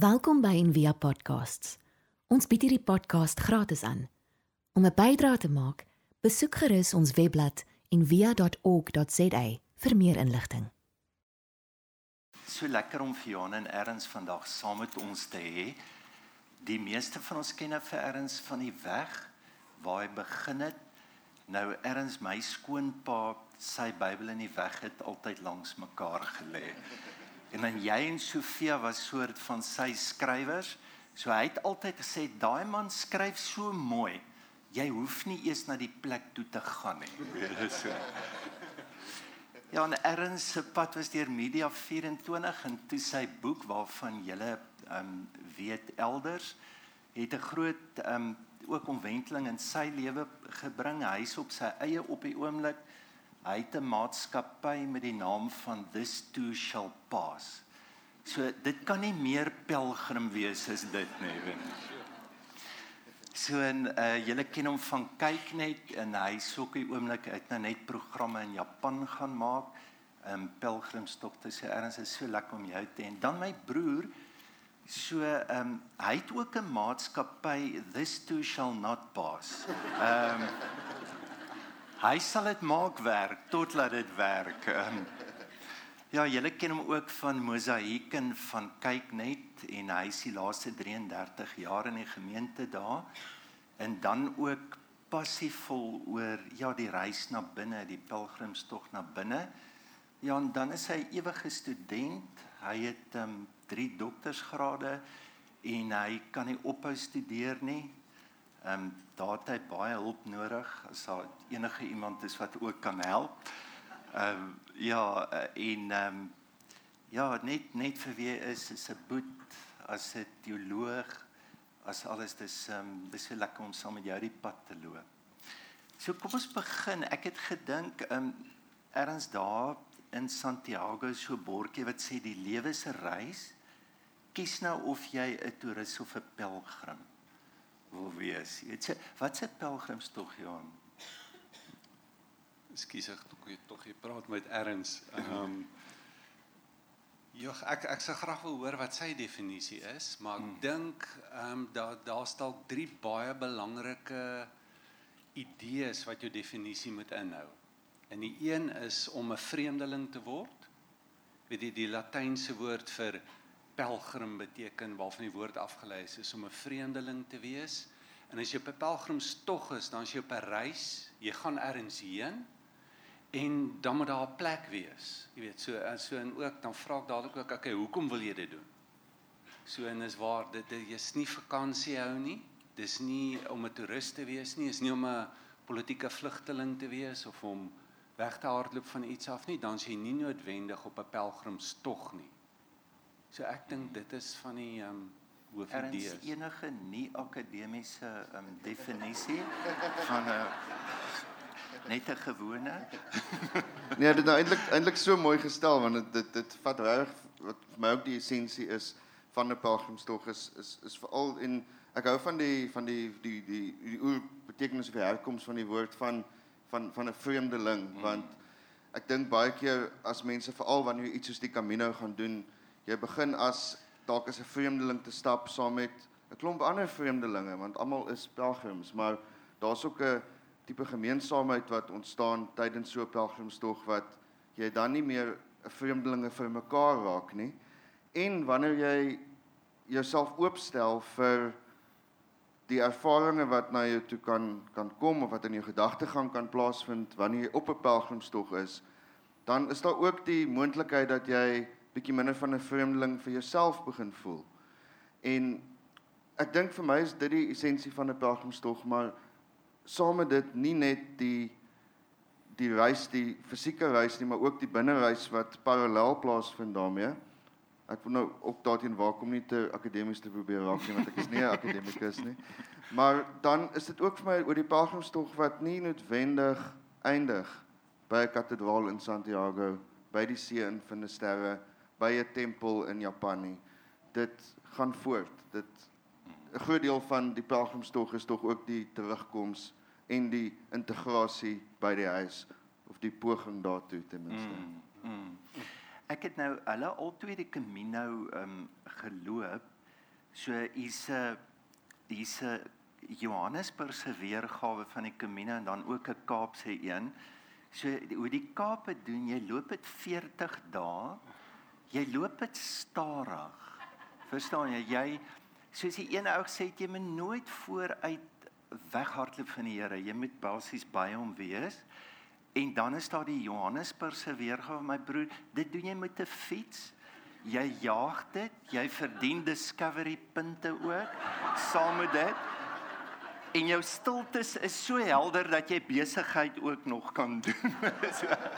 Welkom by Envia Podcasts. Ons bied hierdie podcast gratis aan. Om 'n bydrae te maak, besoek gerus ons webblad en via.org.za vir meer inligting. So lekker om Fiona en Erns vandag saam met ons te hê. Die meeste van ons ken vir Erns van die weg waar hy begin het. Nou Erns my skoonpa, sy Bybel in die weg het altyd langs mekaar gelê. En dan jy en Sofia was soort van sy skrywers. So hy het altyd gesê daai man skryf so mooi. Jy hoef nie eers na die plek toe te gaan nie. so. Ja, en Erns se pad was deur Media 24 en toe sy boek waarvan julle ehm um, weet elders het 'n groot ehm um, ook omwenteling in sy lewe gebring. Hy's op sy eie op die oomblik. Hy het 'n maatskappy met die naam van This Too Shall Pass. So dit kan nie meer pelgrim wees as dit nie, weet. So en uh julle ken hom van kyk net en hy soek die oomblik uit nou net programme in Japan gaan maak. Um pelgrimstogte sê erns is so lekker om jou te en dan my broer so um hy het ook 'n maatskappy this too shall not pass. Um hy sal dit maak werk tot laat dit werk. Um, Ja, julle ken hom ook van Mosaïek en van kyk net en hy is die laaste 33 jaar in die gemeente daar. En dan ook passievol oor ja, die reis na binne, die pelgrimstog na binne. Ja, en dan is hy ewige student. Hy het ehm um, 3 doktorsgrade en hy kan nie ophou studeer nie. Ehm um, daar het hy baie hulp nodig as daar enige iemand is wat ook kan help. Ehm um, ja eh, en ehm um, ja net net vir wie is is 'n boet as 'n teoloog as alles dis ehm um, dis so lekker om saam met jou die pad te loop. So kom ons begin. Ek het gedink ehm um, erns daar in Santiago so bordjie wat sê die lewe se reis. Kies nou of jy 'n toerist of 'n pelgrim wil wees. Jy sê wat se pelgrimstog jy aan? Ekskuus ek tog tog jy praat met erns. Ehm um, Ja, ek ek sou graag wil hoor wat sy definisie is, maar ek hmm. dink ehm um, daar daar staan drie baie belangrike idees wat jou definisie moet inhou. En die een is om 'n vreemdeling te word. Weet jy die latynse woord vir pelgrim beteken waarvan die woord afgelei is, is om 'n vreemdeling te wees. En as jy op 'n pelgrimstog is, dan is jy op 'n reis, jy gaan ergens heen en dan moet daar 'n plek wees. Jy weet, so so en ook dan vra ek dadelik ook, okay, hoekom wil jy dit doen? So en is waar dit dit is nie vakansie hou nie. Dis nie om 'n toerist te wees nie, is nie om 'n politieke vlugteling te wees of om weg te hardloop van iets af nie, dan is jy nie noodwendig op 'n pelgrimstog nie. So ek dink dit is van die ehm um, hoofidees. Er is enige nie akademiese ehm um, definisie van 'n uh, net 'n gewone. nee, dit nou eintlik eintlik so mooi gestel want dit dit, dit vat reg wat vir my ook die essensie is van 'n pelgrimstog is is is veral in ek hou van die van die die die die oor betekenis of herkoms van die woord van van van 'n vreemdeling mm. want ek dink baie keer as mense veral wanneer jy iets soos die Camino gaan doen, jy begin as dalk as 'n vreemdeling te stap saam met 'n klomp ander vreemdelinge want almal is pelgrims, maar daar's ook 'n tipe gemeenskapheid wat ontstaan tydens so 'n pelgrimstog wat jy dan nie meer 'n vreemdelinge vir mekaar raak nie. En wanneer jy jouself oopstel vir die ervarings wat na jou toe kan kan kom of wat in jou gedagtegang kan plaasvind wanneer jy op 'n pelgrimstog is, dan is daar ook die moontlikheid dat jy bietjie minder van 'n vreemdeling vir jouself begin voel. En ek dink vir my is dit die essensie van 'n pelgrimstog, maar saam met dit nie net die die reis die fisieke reis nie maar ook die binnereis wat parallel plaasvind daarmee. Ek wil nou ook daarteen waar kom nie te akademies te probeer raak nie want ek is nie 'n akademikus nie. Maar dan is dit ook vir my oor die pelgrimstog wat nie noodwendig eindig by 'n kathedraal in Santiago, by die see in Finisterre, by 'n tempel in Japan nie. Dit gaan voort. Dit 'n groot deel van die pelgrimstog is tog ook die terugkoms en die integrasie by die huis of die poging daartoe ten minste. Mm, mm. Ek het nou hulle al twee die Camino ehm um, geloop So hier's 'n hier's 'n Johannesburg se weergawe van die Camino en dan ook 'n Kaapse een. So hoe die Kaape doen, jy loop dit 40 dae. Jy loop dit stadig. Verstaan jy? Jy soos die een ou gesê het jy moet nooit vooruit weghardloop van die Here. Jy moet basies by hom wees. En dan is daar die Johannesburg se weergawe my broer, dit doen jy met 'n fiets. Jy jaag dit, jy verdien discovery punte ook saam met dit. En jou stiltes is so helder dat jy besigheid ook nog kan doen.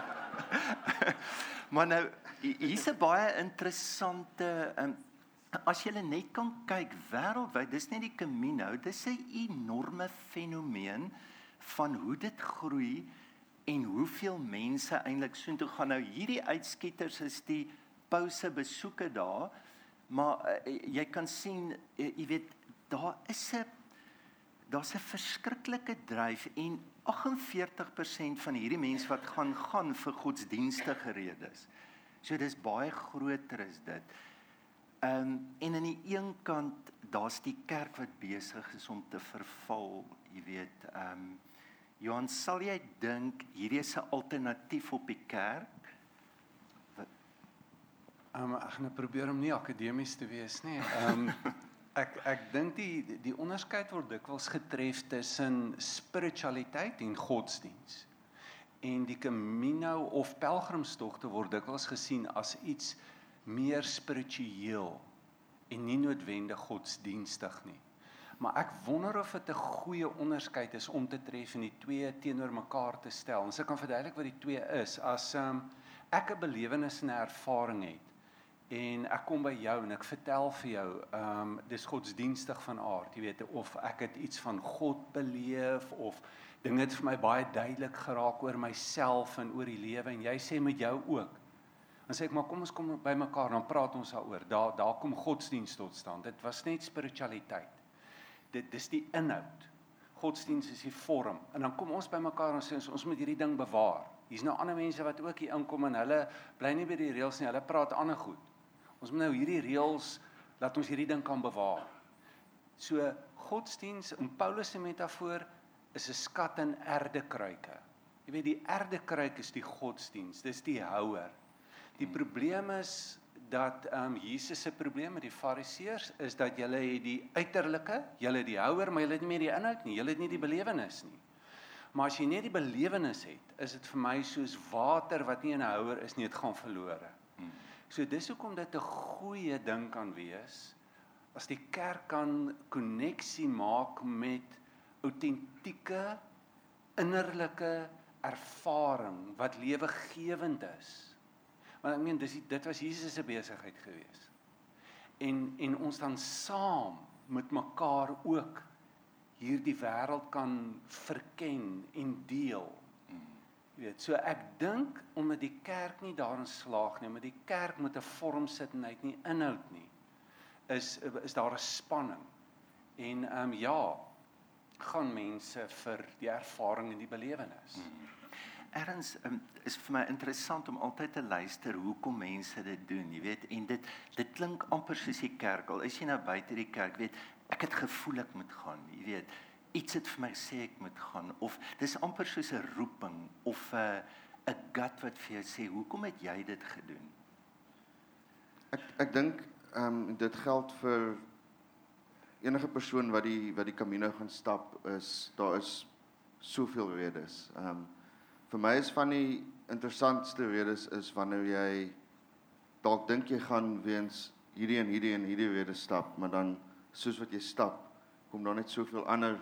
maar nou hier's 'n baie interessante um, as jy net kan kyk wêreldwyd, dis nie die Camino, dis 'n enorme fenomeen van hoe dit groei en hoeveel mense eintlik soontoe gaan. Nou hierdie uitskieters is die pouse besoeke daar, maar uh, jy kan sien uh, jy weet daar is 'n daar's 'n verskriklike dryf en 48% van hierdie mense wat gaan gaan vir godsdienstige redes. So dis baie groter is dit. Ehm um, en aan die een kant daar's die kerk wat besig is om te verval, jy weet, ehm um, Johan, sal jy dink hierdie is 'n alternatief op die kerk? Ehm um, ek gaan nou probeer om nie akademies te wees nie. Ehm um, ek ek dink die die onderskeid word dikwels getref tussen spiritualiteit en godsdiens. En die Camino of pelgrimstogte word dikwels gesien as iets meer spiritueel en nie noodwendig godsdienstig nie. Maar ek wonder of dit 'n goeie onderskeid is om te tref en die twee teenoor mekaar te stel. Ons kan verduidelik wat die twee is. As um, ek 'n belewenis en 'n ervaring het en ek kom by jou en ek vertel vir jou, ehm um, dis godsdienstig van aard, jy weet, of ek het iets van God beleef of dinge het vir my baie duidelik geraak oor myself en oor die lewe en jy sê met jou ook. Dan sê ek maar kom ons kom by mekaar dan praat ons daaroor. Daar daar kom godsdienst tot stand. Dit was net spiritualiteit dit dis die inhoud. Godsdiens is die vorm. En dan kom ons by mekaar en sê ons, ons moet hierdie ding bewaar. Hier's nou ander mense wat ook hier inkom en hulle bly nie by die reëls nie. Hulle praat ander goed. Ons moet nou hierdie reëls laat ons hierdie ding kan bewaar. So godsdiens in Paulus se metafoor is 'n skat in erdekruike. Jy weet die erdekruik is die godsdiens, dis die houer. Die probleem is dat ehm um, Jesus se probleem met die fariseërs is dat julle het die uiterlike, julle het die houer, maar julle het nie meer die inhoud nie. Julle het nie die belewenis nie. Maar as jy net die belewenis het, is dit vir my soos water wat nie in 'n houer is nie, dit gaan verlore. So dis hoekom dit 'n goeie ding kan wees as die kerk kan koneksie maak met autentieke innerlike ervaring wat lewegewend is. Want ek meen dis dit was Jesus se besigheid geweest. En en ons dan saam met mekaar ook hierdie wêreld kan verken en deel. Jy weet, so ek dink omdat die kerk nie daarin slaag nie, omdat die kerk met 'n vorm sit en hy het nie inhoud nie, is is daar 'n spanning. En ehm um, ja, gaan mense vir die ervaring en die belewenis. Hmm erns um, is vir my interessant om altyd te luister hoekom mense dit doen, jy weet, en dit dit klink amper soos die kerk al is jy nou buite die kerk, weet, ek het gevoel ek moet gaan, jy weet, iets het vir my sê ek moet gaan of dis amper soos 'n roeping of 'n 'n gut wat vir jou sê hoekom het jy dit gedoen? Ek ek dink ehm um, dit geld vir enige persoon wat die wat die Camino gaan stap is daar is soveel redes. Ehm um, vir my is van die interessantste redes is wanneer jy dalk dink jy gaan weens hierdie en hierdie en hierdie redes stap, maar dan soos wat jy stap, kom daar net soveel ander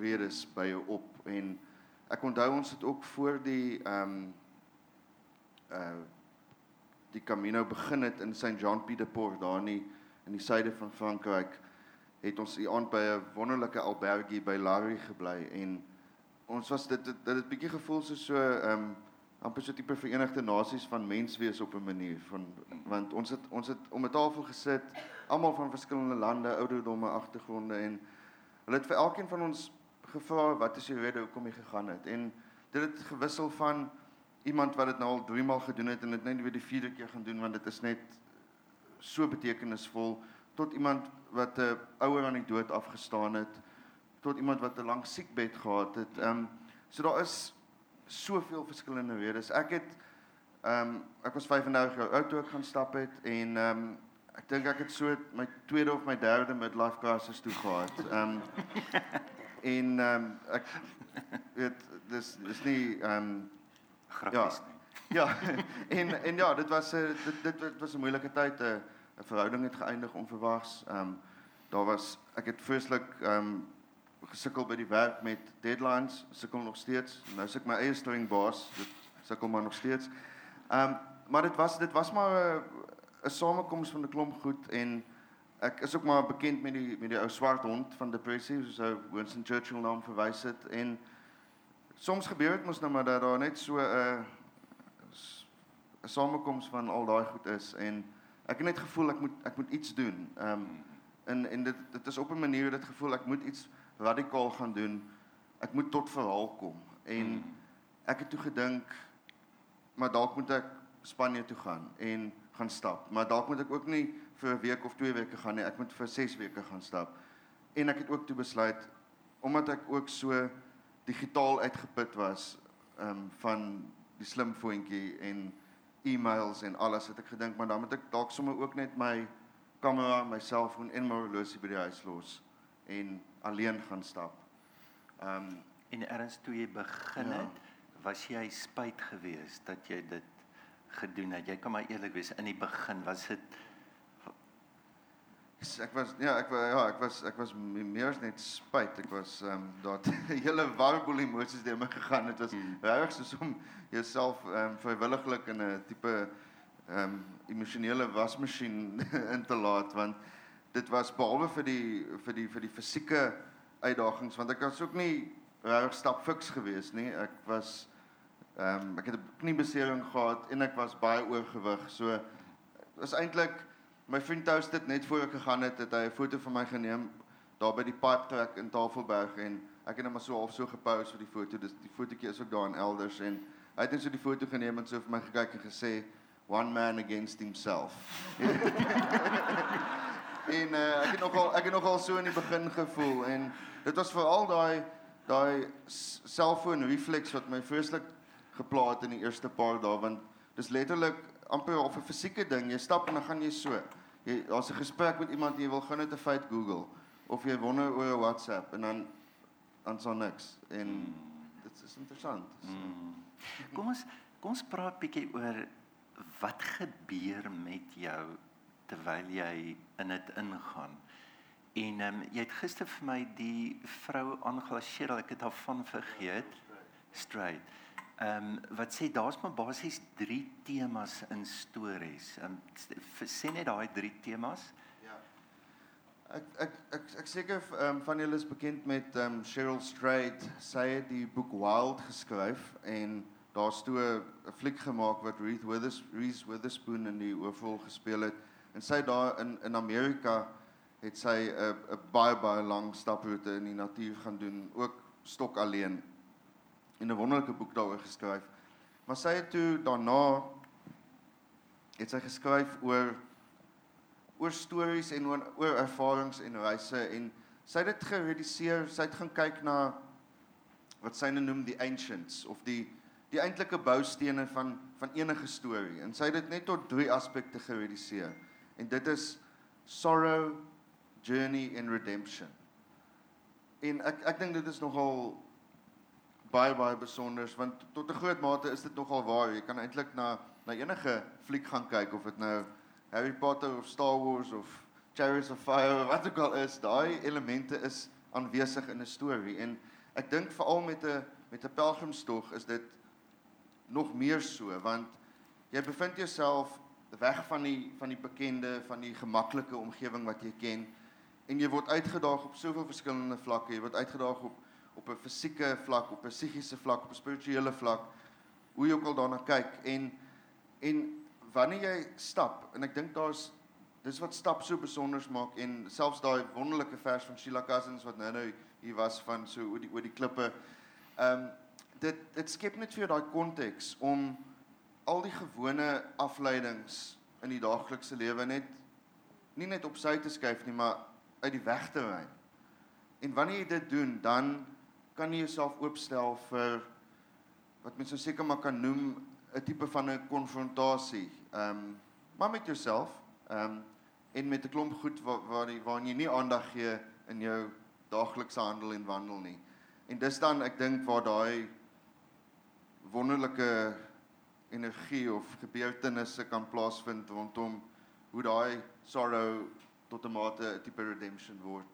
redes by jou op en ek onthou ons het ook voor die ehm um, uh die Camino begin het in St Jean Pied de Port daar in die, in die suide van Frankryk het ons die aand by 'n wonderlike albergie by Larry gebly en ons was dit dit het 'n bietjie gevoel so so ehm um, amper so tipe Verenigde Nasies van menswees op 'n manier van want ons het ons het om 'n tafel gesit almal van verskillende lande, ouderdomme, agtergronde en hulle het vir elkeen van ons gevra wat is die rede hoekom jy gegaan het? En dit het gewissel van iemand wat dit nou al 3 maal gedoen het en dit net weer die vierde keer gaan doen want dit is net so betekenisvol tot iemand wat 'n ouer aan die dood afgestaan het, tot iemand wat 'n lang siekbed gehad het. Ehm um, so daar is soveel verskillende redes. Ek het ehm um, ek was 35 jaar oud toe ek gaan stap het en ehm um, ek dink ek het so my tweede of my derde midlife crisis toe gehad. Ehm um, en ehm um, ek weet dis dis nie ehm um, grappies ja, nie. Ja, en en ja, dit was 'n dit, dit dit was 'n moeilike tyd. 'n 'n verhouding het geëindig onverwags. Ehm um, daar was ek het vreeslik ehm um, gesukkel by die werk met deadlines, sukkel nog steeds. Nou suk my eie string baas, dit sukkel maar nog steeds. Ehm um, maar dit was dit was maar 'n samekoms van 'n klomp goed en ek is ook maar bekend met die met die ou swart hond van depressie, soos ou Winston Churchill naam verwys het en soms gebeur dit mos nou maar dat daar net so 'n 'n samekoms van al daai goed is en ek het net gevoel ek moet ek moet iets doen. Ehm um, en en dit dit is op 'n manier dit gevoel ek moet iets radikaal gaan doen. Ek moet tot verhaal kom. En ek het toe gedink maar dalk moet ek Spanje toe gaan en gaan stap. Maar dalk moet ek ook nie vir 'n week of 2 weke gaan nie. Ek moet vir 6 weke gaan stap. En ek het ook toe besluit omdat ek ook so digitaal uitgeput was ehm um, van die slimfoontjie en e-mails en alles het ek gedink maar dan moet ek dalk sommer ook net my kamera, my selfoon en my horlosie by die huis los en alleen gaan stap. Ehm um, En erns toe jy begin Ja. het, was jy spyt geweest dat jy dit gedoen het. Jy kan maar eerlik wees, in die begin was dit ek was ja, ek was ja, ek was ek was me- meer as net spyt. Ek was ehm um, dat 'n hele warboel emosies deur my gegaan. Dit was Hmm. regtig soos om jouself ehm um, vrywilliglik in 'n tipe ehm um, emosionele wasmasjien in te laat want dit was behalwe vir die vir die vir die fisieke uitdagings want ek was ook nie regtig stap fiks geweest nie. Ek was ehm um, ek het 'n kniebesering gehad en ek was baie oorgewig. So was eintlik my vriend toast dit net voor ek gegaan het, het hy 'n foto van my geneem daar by die track in Tafelberg en ek het hom maar so half so gepose vir die foto. Dis die fotootjie is ook daar in elders en hy het net so die foto geneem en so vir my gekyk en gesê one man against himself. en uh, ek het nogal ek het nogal so in die begin gevoel en dit was veral daai daai selfoon reflex wat my vreeslik gepla het in die eerste paar dae want dis letterlik amper of 'n fisieke ding jy stap en dan gaan jy so daar's 'n gesprek met iemand jy wil gou net 'n feit Google of jy wonder oor 'n WhatsApp en dan dan so niks en dit is interessant mm. Kom ons kom ons praat bietjie oor wat gebeur met jou terwyl jy in dit ingaan. En ehm um, jy het gister vir my die vrou aangelaseer, ek het haar van vergeet. Straight. Ehm um, wat sê daar's maar basies 3 temas in stories. Ehm um, sê net daai 3 temas. Ja. Ek ek ek ek seker um, van julle is bekend met um, Cheryl Strayed. Sy het die boek Wild geskryf en daar's toe 'n fliek gemaak wat Reese Withers Reese Witherspoon in die hoofrol gespeel het. En sy daar in in Amerika het sy 'n 'n baie baie lang staproete in die natuur gaan doen, ook stok alleen. En 'n wonderlike boek daaroor geskryf. Maar sy het toe daarna het sy geskryf oor oor stories en oor, oor ervarings en reise en sy het dit gereduseer, sy het gaan kyk na wat sy nou noem die ancients of die die eintlike boustene van van enige storie en sy het dit net tot drie aspekte gereduseer. En dit is sorrow, journey en redemption. En ek ek dink dit is nogal baie baie besonder want tot 'n groot mate is dit nogal waar. Jy kan eintlik na na enige fliek gaan kyk of dit nou Harry Potter of Star Wars of Chariots of Fire of wat ook al is, daai elemente is aanwesig in 'n storie en ek dink veral met 'n met 'n pelgrimstog is dit nog meer so want jy bevind jouself weg van die van die bekende, van die gemaklike omgewing wat jy ken en jy word uitgedaag op soveel verskillende vlakke. Jy word uitgedaag op op 'n fisieke vlak, op 'n psigiese vlak, op 'n spirituele vlak, hoe jy ook al daarna kyk en en wanneer jy stap en ek dink daar's dis wat stap so besonder maak en selfs daai wonderlike vers van Sheila Cousins wat nou nou hier was van so oor die oor die klippe. Ehm um, dit dit skep net vir jou daai konteks om al die gewone afleidings in die daaglikse lewe net nie net op sy te skuif nie, maar uit die weg te ry. En wanneer jy dit doen, dan kan jy jouself oopstel vir wat mense seker maar kan noem 'n tipe van 'n konfrontasie. Ehm um, maar met jouself, ehm um, en met 'n klomp goed waar waar waar jy nie aandag gee in jou daaglikse handel en wandel nie. En dis dan ek dink waar daai wonderlike energie of gebeurtenisse kan plaasvind rondom hoe daai sorrow tot 'n mate 'n tipe redemption word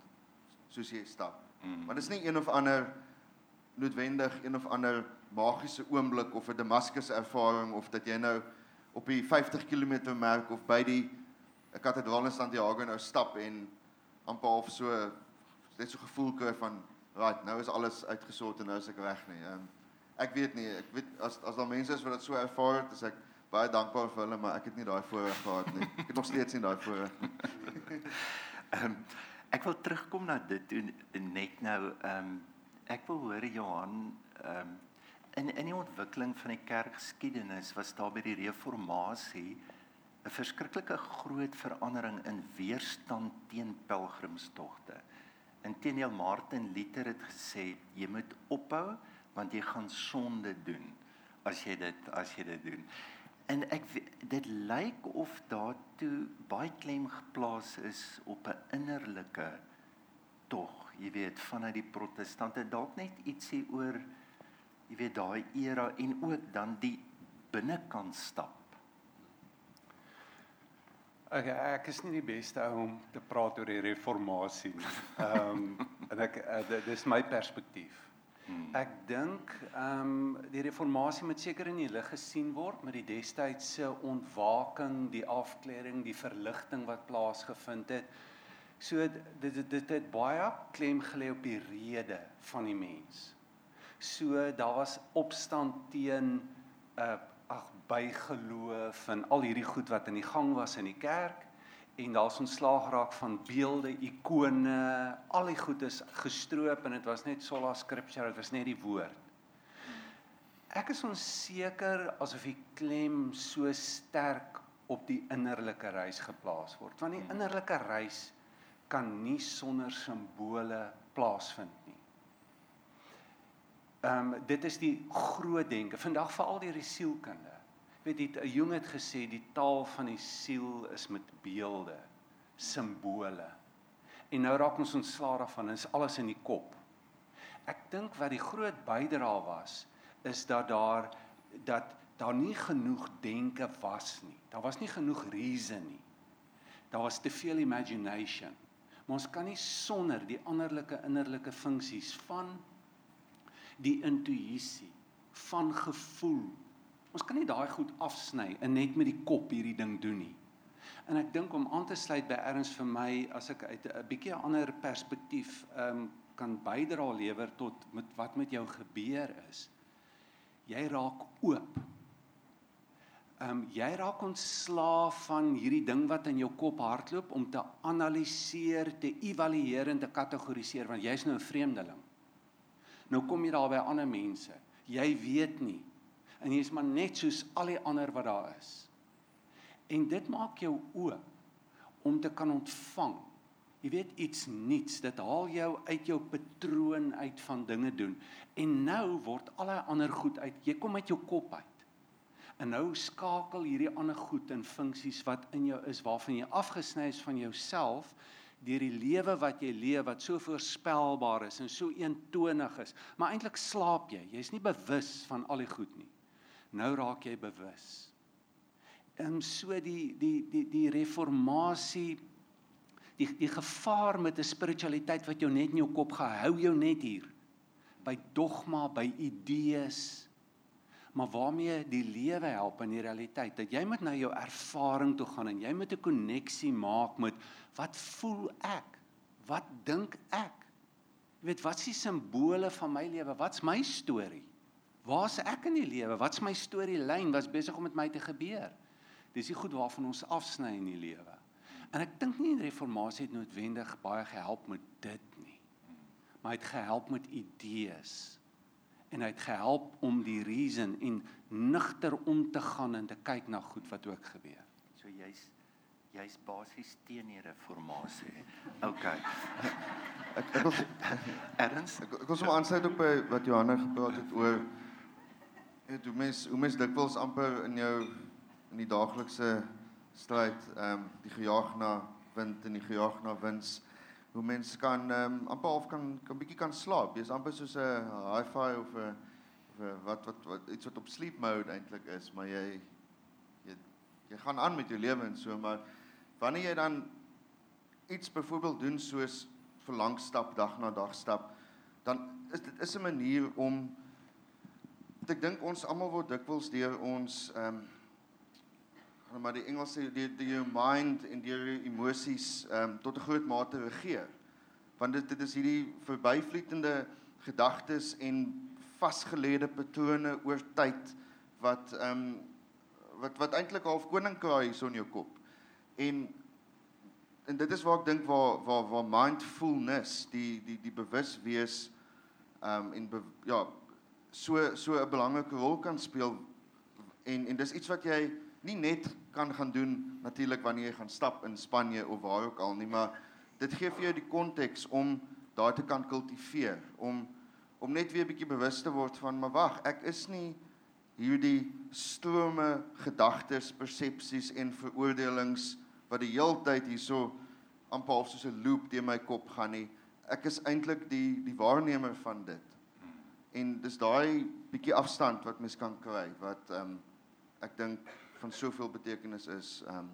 soos jy stap. Mm. Maar dis nie een of ander noodwendig een of ander magiese oomblik of 'n Damascus ervaring of dat jy nou op die 50 km merk of by die kathedraal in Santiago nou stap en amper half so net so gevoel kry van right nou is alles uitgesort en nou is ek reg nie. Um, ek weet nie, ek weet as as daar mense is wat dit so ervaar het, is ek baie dankbaar vir hulle, maar ek het nie daai voorreg gehad nie. Ek het nog steeds nie daai voorreg nie. Ehm um, ek wil terugkom na dit toe net nou ehm um, ek wil hoor Johan ehm um, in in die ontwikkeling van die kerkgeskiedenis was daar by die reformatie 'n verskriklike groot verandering in weerstand teen pelgrimstogte. Inteendeel Martin Luther het gesê jy moet ophou want jy gaan sonde doen as jy dit as jy dit doen. En ek dit lyk of daar toe baie klem geplaas is op 'n innerlike tog, jy weet, vanuit die protestante dalk net ietsie oor jy weet daai era en ook dan die binnekant stap. Ek ek is nie die beste ou om te praat oor die reformatie nie. Ehm um, en ek uh, dis my perspektief. Hmm. Ek dink ehm um, die reformatie moet seker in die lig gesien word met die destydse ontwaking, die afklering, die verligting wat plaasgevind het. So dit dit dit het baie klem gelê op die rede van die mens. So daar was opstand teen 'n uh, ag bygeloof en al hierdie goed wat in die gang was in die kerk en daar's ontslaag raak van beelde, ikone, al die goed is gestroop en dit was net sola scriptura, dit was net die woord. Ek is onseker asof die klem so sterk op die innerlike reis geplaas word. Want die hmm. innerlike reis kan nie sonder simbole plaasvind nie. Ehm um, dit is die groot denke. Vandag veral deur die sielkunde weet jy 'n jong het gesê die taal van die siel is met beelde, simbole. En nou raak ons ontslae daarvan, is alles in die kop. Ek dink wat die groot bydrae was is dat daar dat daar nie genoeg denke was nie. Daar was nie genoeg reason nie. Daar was te veel imagination. Maar ons kan nie sonder die anderlike innerlike funksies van die intuïsie, van gevoel, Ons kan nie daai goed afsny en net met die kop hierdie ding doen nie. En ek dink om aan te sluit by erns vir my as ek uit 'n bietjie ander perspektief ehm um, kan bydra lewer tot met wat met jou gebeur is. Jy raak oop. Ehm um, jy raak ontslaaf van hierdie ding wat in jou kop hardloop om te analiseer, te evalueer en te kategoriseer want jy's nou 'n vreemdeling. Nou kom jy daar by ander mense. Jy weet nie en jy's maar net soos al die ander wat daar is. En dit maak jou oop om te kan ontvang. Jy weet iets nuuts, dit haal jou uit jou patroon uit van dinge doen. En nou word al die ander goed uit. Jy kom uit jou kop uit. En nou skakel hierdie ander goed in funksies wat in jou is waarvan jy afgesny is van jouself deur die lewe wat jy leef wat so voorspelbaar is en so eentonig is. Maar eintlik slaap jy. Jy's nie bewus van al die goed nie nou raak jy bewus. En so die die die die reformatie die die gevaar met 'n spiritualiteit wat jou net in jou kop gehou jou net hier by dogma, by idees maar waarmee die lewe help in die realiteit dat jy moet na jou ervaring toe gaan en jy moet 'n koneksie maak met wat voel ek? Wat dink ek? Jy weet wat is die simbole van my lewe? Wat's my storie? Waar's ek in die lewe? Wat's my storielyn? Wat's besig om met my te gebeur? Dis die goed waarvan ons afsny in die lewe. En ek dink nie die reformatie het noodwendig baie gehelp met dit nie. Maar het gehelp met idees. En hy het gehelp om die reason en nigter om te gaan en te kyk na goed wat ook gebeur. So jy's jy's basies teen die reformatie. OK. Ek ek wil Erns? ek, ek wil sommer aansluit op by wat Johanna gepraat het oor het hoe mens hoe mens dikwels amper in jou in die daaglikse stryd ehm um, die gejaag na wind en die gejaag na wins hoe mens kan ehm um, amper half kan kan bietjie kan slaap. Jy's amper soos 'n hi-fi of 'n of 'n wat wat wat iets wat op sleep mode eintlik is, maar jy jy jy gaan aan met jou lewe en so, maar wanneer jy dan iets byvoorbeeld doen soos verlang stap dag na dag stap, dan is dit is 'n manier om ek dink ons almal word dikwels deur ons ehm um, maar die Engels sê die jou mind en die jou emosies ehm um, tot 'n groot mate regeer. Want dit dit is hierdie verbyvlietende gedagtes en vasgeleide patrone oor tyd wat ehm um, wat wat eintlik half koninkraai hier so in jou kop. En en dit is waar ek dink waar waar waar mindfulness, die die die bewus wees ehm um, en be, ja, so so 'n belangrike rol kan speel en en dis iets wat jy nie net kan gaan doen natuurlik wanneer jy gaan stap in Spanje of waar ook al nie, maar dit gee vir jou die konteks om daai te kan kultiveer, om om net weer 'n bietjie bewus te word van maar wag, ek is nie hierdie strome gedagtes, persepsies en veroordelings wat die heeltyd hierso amper half soos 'n loop deur my kop gaan nie. Ek is eintlik die die waarnemer van dit. En dis daai bietjie afstand wat mens kan kry wat ehm um, ek dink van soveel betekenis is um,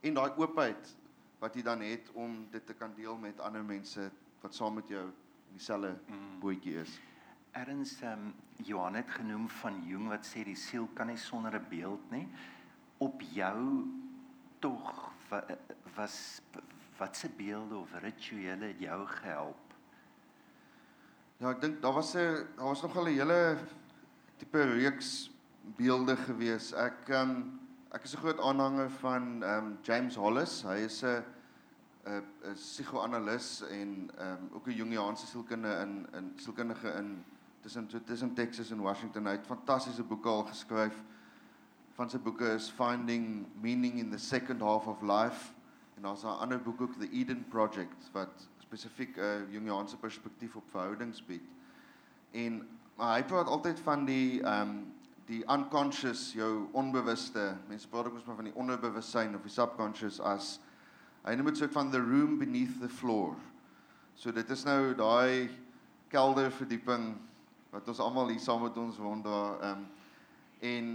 en daai oopheid wat jy dan het om dit te kan deel met ander mense wat saam met jou in dieselfde bootjie is. Erns um, Johan het genoem van Jung wat sê die siel kan nie sonder 'n beeld nie. Op jou tog wa, was watse beelde of rituele het jou gehelp? Ja, ek dink daar was 'n daar was nog al 'n hele tipe reeks beelde gewees. Ek um, ek is 'n groot aanhanger van ehm um, James Hollis. Hy is 'n 'n psigoanalis en ehm um, ook 'n Jungiaanse sielkundige in in sielkundige in tussen tussen Texas en Washington. Hy het fantastiese boeke al geskryf. Van sy boeke is Finding Meaning in the Second Half of Life en daar's 'n ander boek ook The Eden Project wat spesifiek 'n uh, Jungiaanse perspektief op verhoudings bied. En maar hy praat altyd van die ehm um, die unconscious, jou onbewuste. Mense praat ook mos maar van die onderbewussyn of die subconscious as hy noem dit soort van the room beneath the floor. So dit is nou daai kelderverdieping wat ons almal hier saam met ons woon daar ehm um, en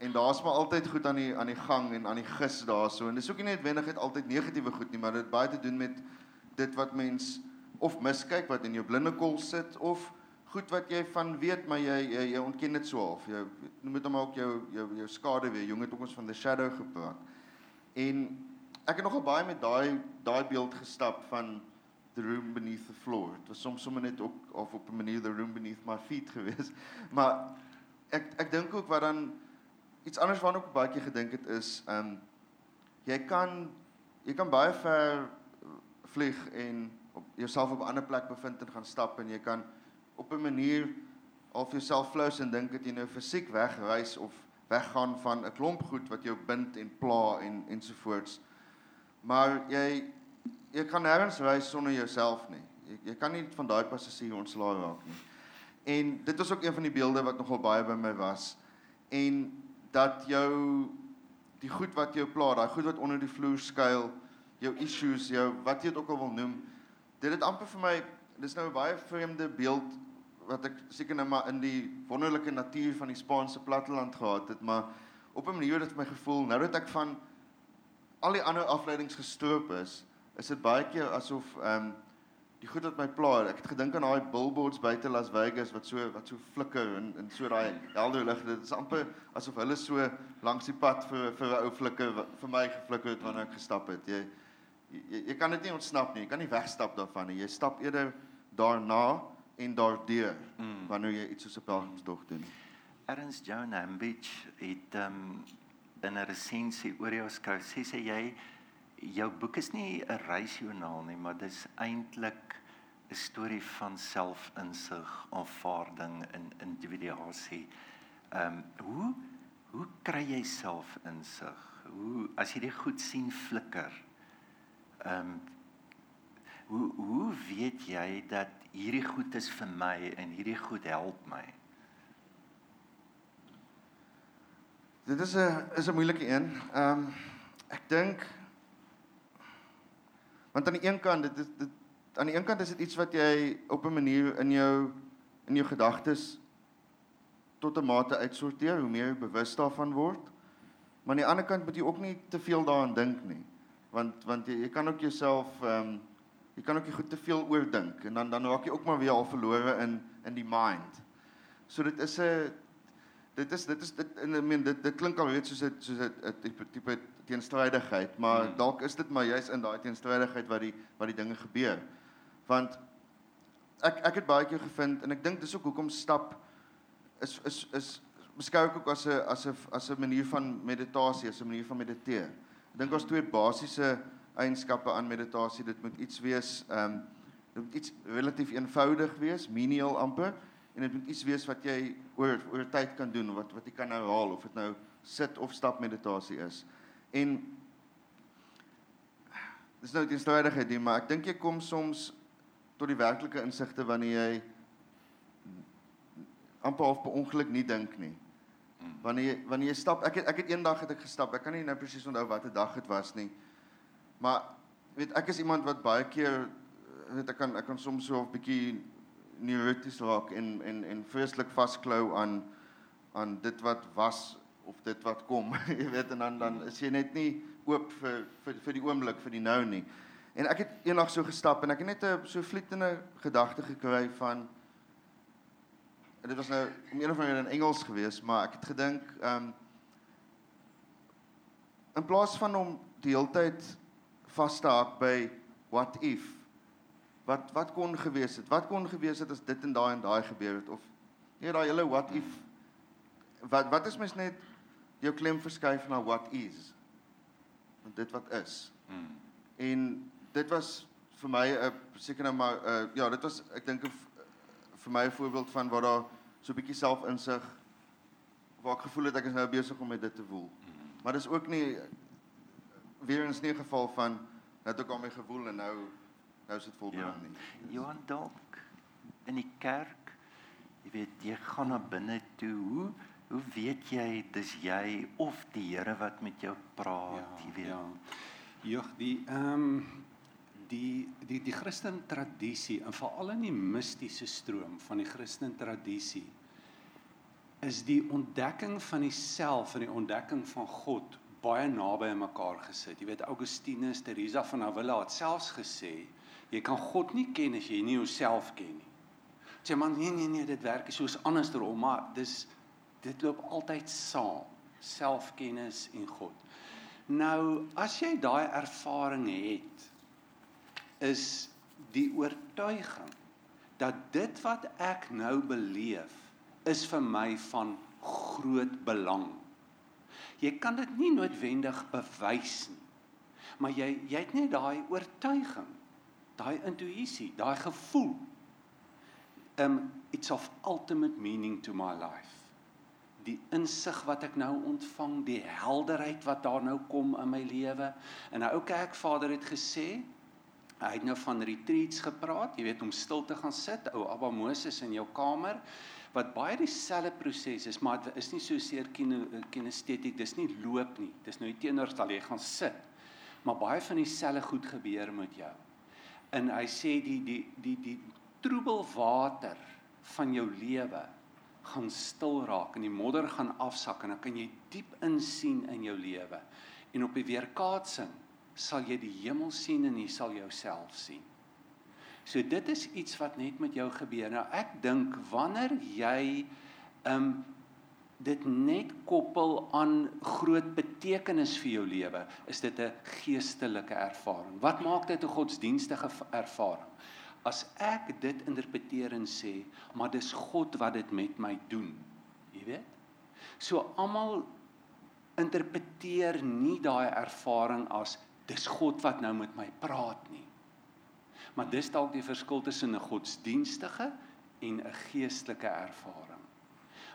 en daar's maar altyd goed aan die aan die gang en aan die gis daarso en dis ook nie noodwendig altyd negatiewe goed nie, maar dit baie te doen met dit wat mens of miskyk wat in jou blinde kol sit of goed wat jy van weet maar jy jy, jy ontken dit so half. Jy noem dit hom ook jou jou jou skade weer. Jong het ook ons van the shadow gepraat. En ek het nogal baie met daai daai beeld gestap van the room beneath the floor. Dit was soms sommer net ook of op 'n manier the room beneath my feet gewees. Maar ek ek dink ook wat dan iets anders waarna ek baie keer gedink het is ehm um, jy kan jy kan baie ver vlieg en op jouself op 'n ander plek bevind en gaan stap en jy kan op 'n manier of jouself flous en dink dat jy nou fisiek wegreis of weggaan van 'n klomp goed wat jou bind en pla en ensovoorts. Maar jy jy kan nêrens reis sonder jouself nie. Jy jy kan nie van daai passasier ontslae raak nie. En dit was ook een van die beelde wat nogal baie by my was. En dat jou die goed wat jou pla, daai goed wat onder die vloer skuil, jou issues, jou wat jy dit ook al wil noem, dit het amper vir my dis nou 'n baie vreemde beeld wat ek seker nou maar in die wonderlike natuur van die Spaanse platteland gehad het, maar op 'n manier het dit my gevoel nou dat ek van al die ander afleidings gestroop is, is dit baie keer asof ehm um, die goed wat my pla, ek het gedink aan daai billboards buite Las Vegas wat so wat so flikker en en so daai helder lig, dit is amper asof hulle so langs die pad vir vir 'n ou flikker vir my geflikker het wanneer ek gestap het. Jy jy, jy kan dit nie ontsnap nie. Jy kan nie wegstap daarvan nie. Jy stap eerder daarna en daardeur mm. wanneer jy iets soos 'n pelgrimstog doen. Ernst John Ambich het um, in 'n resensie oor jou skryf sê sê jy jou boek is nie 'n reisjoernaal nie, maar dis eintlik 'n storie van selfinsig, aanvaarding en individuasie. Ehm um, hoe hoe kry jy selfinsig? hoe as jy dit goed sien flikker. Ehm um, hoe hoe weet jy dat hierdie goed is vir my en hierdie goed help my? Dit is 'n is 'n moeilike een. Ehm um, ek dink want aan die een kant dit is dit aan die een kant is dit iets wat jy op 'n manier in jou in jou gedagtes tot 'n mate uitsorteer hoe meer jy bewus daarvan word. Maar aan die ander kant moet jy ook nie te veel daaraan dink nie. Want want jy, jy kan ook jouself ehm um, jy kan ook nie goed te veel oordink en dan dan raak jy ook maar weer al verlore in in die mind. So dit is 'n dit is dit is dit in I mean dit dit klink al weet soos 'n soos 'n tipe tipe teenstrydigheid, maar hmm. dalk is dit maar juis in daai teenstrydigheid wat die wat die dinge gebeur. Want ek ek het baie keer gevind en ek dink dis ook hoekom stap is is is beskou ek ook as 'n as 'n as 'n manier van meditasie, as 'n manier van mediteer. Ek dink daar's twee basiese eienskappe aan meditasie. Dit moet iets wees ehm um, dit moet iets relatief eenvoudig wees, menial amper en dit moet iets wees wat jy oor oor tyd kan doen wat wat jy kan herhaal of dit nou sit of stap meditasie is. En dis nou die strydigheid, maar ek dink jy kom soms tot die werklike insigte wanneer jy amper half per ongeluk nie dink nie. Wanneer jy wanneer jy stap, ek het ek het eendag het ek gestap. Ek kan nie nou presies onthou watter dag dit was nie. Maar weet ek is iemand wat baie keer weet ek kan ek kan soms so 'n bietjie neuroties raak en en en vreeslik vasklou aan aan dit wat was of dit wat kom. jy weet en dan dan is jy net nie oop vir vir vir die oomblik vir die nou nie. En ek het eendag so gestap en ek het net 'n so vlietende gedagte gekry van en dit was nou om een of ander in Engels geweest, maar ek het gedink ehm um, in plaas van om die hele tyd vas te haak by what if wat wat kon gewees het? Wat kon gewees het as dit en daai en daai gebeur het of nee daai hele what if wat wat is mens net jou klem verskuif na what is? Want dit wat is. Hmm. En dit was vir my 'n seker nou maar uh, ja, dit was ek dink vir my 'n voorbeeld van waar daar so 'n bietjie selfinsig waar ek gevoel het ek is nou besig om met dit te woel. Maar dis ook nie weer eens nie 'n geval van dat ek al my gevoel en nou nou is dit volbring ja. nie. Johan dalk in die kerk, jy weet, jy gaan na binne toe. Hoe hoe weet jy dis jy of die Here wat met jou praat, ja, jy weet? Ja. Jog, die ehm um, die die die Christen tradisie en veral in die mistiese stroom van die Christen tradisie is die ontdekking van die self en die ontdekking van God baie naby aan mekaar gesit. Jy weet Augustinus, Teresa van Avila het selfs gesê jy kan God nie ken as jy nie jouself ken nie. Sê man nee nee nee, dit werk soos andersom, maar dis dit loop altyd saam, selfkennis en God. Nou, as jy daai ervaring het, is die oortuiging dat dit wat ek nou beleef is vir my van groot belang. Jy kan dit nie noodwendig bewys nie. Maar jy jy het net daai oortuiging, daai intuïsie, daai gevoel. Um it's of ultimate meaning to my life. Die insig wat ek nou ontvang, die helderheid wat daar nou kom in my lewe. En 'n ou kerkvader het gesê, Hy het nou van retreats gepraat, jy weet om stil te gaan sit, ou Abba Moses in jou kamer wat baie dieselfde proses is, maar dit is nie so seer kinestetiek, dis nie loop nie. Dis nou teenoorgestel jy gaan sit. Maar baie van dieselfde goed gebeur met jou. En hy sê die die die die troebel water van jou lewe gaan stil raak en die modder gaan afsak en dan kan jy diep insien in jou lewe. En op die weerkaatsing sal jy die hemel sien en jy sal jouself sien. So dit is iets wat net met jou gebeur. Nou ek dink wanneer jy um dit net koppel aan groot betekenis vir jou lewe, is dit 'n geestelike ervaring. Wat maak dit 'n godsdienstige ervaring? As ek dit interpreteer en sê, maar dis God wat dit met my doen. Jy weet? So almal interpreteer nie daai ervaring as dis God wat nou met my praat nie. Maar dis dalk die verskil tussen 'n godsdienstige en 'n geestelike ervaring.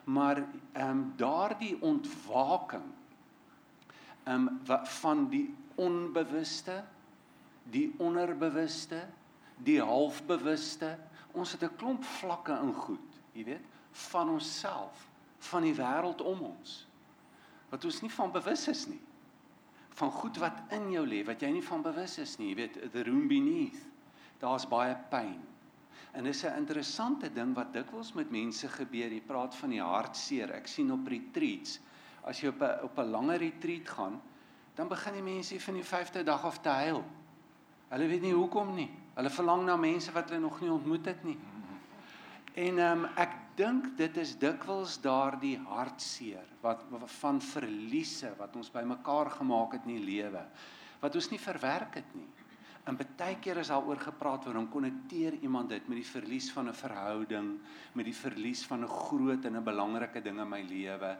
Maar ehm um, daardie ontwaking ehm um, van die onbewuste, die onderbewuste, die halfbewuste. Ons het 'n klomp vlakke in goed, jy weet, van onsself, van die wêreld om ons wat ons nie van bewus is nie. Van goed wat in jou lê wat jy nie van bewus is nie, jy weet, the room beneath. Daar's baie pyn. En dis 'n interessante ding wat dikwels met mense gebeur. Jy praat van die hartseer. Ek sien op retreats, as jy op 'n op 'n langer retreat gaan, dan begin die mense van die 5de dag af te huil. Hulle weet nie hoekom nie. Hulle verlang na mense wat hulle nog nie ontmoet het nie. En ehm um, ek dink dit is dikwels daardie hartseer wat van verliese wat ons bymekaar gemaak het in die lewe wat ons nie verwerk het nie. En baie keer is daaroor gepraat waarom konnekteer iemand dit met die verlies van 'n verhouding, met die verlies van 'n groot en 'n belangrike ding in my lewe.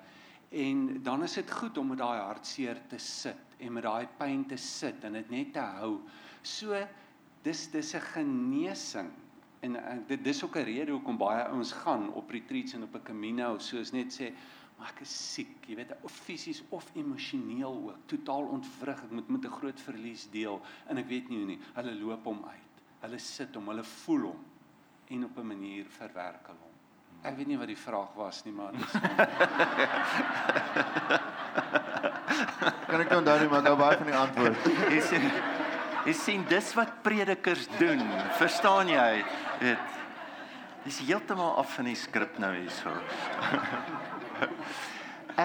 En dan is dit goed om met daai hartseer te sit en met daai pyn te sit en dit net te hou. So dis dis 'n genesing. En, en dit dis ook 'n rede hoekom baie ouens gaan op retreats en op 'n camino soos net sê maar ek is siek, jy weet, of fisies of emosioneel ook, totaal ontwrig. Ek moet met 'n groot verlies deel en ek weet nie hoe nie. Hulle loop hom uit. Hulle sit hom, hulle voel hom en op 'n manier verwerk hulle hom. Ek weet nie wat die vraag was nie, maar dis Kan ek onthou nie, maar nou baie van die antwoord. Sien Jy sien dis wat predikers doen. Verstaan jy? Dit is heeltemal af van die skrip nou hierso.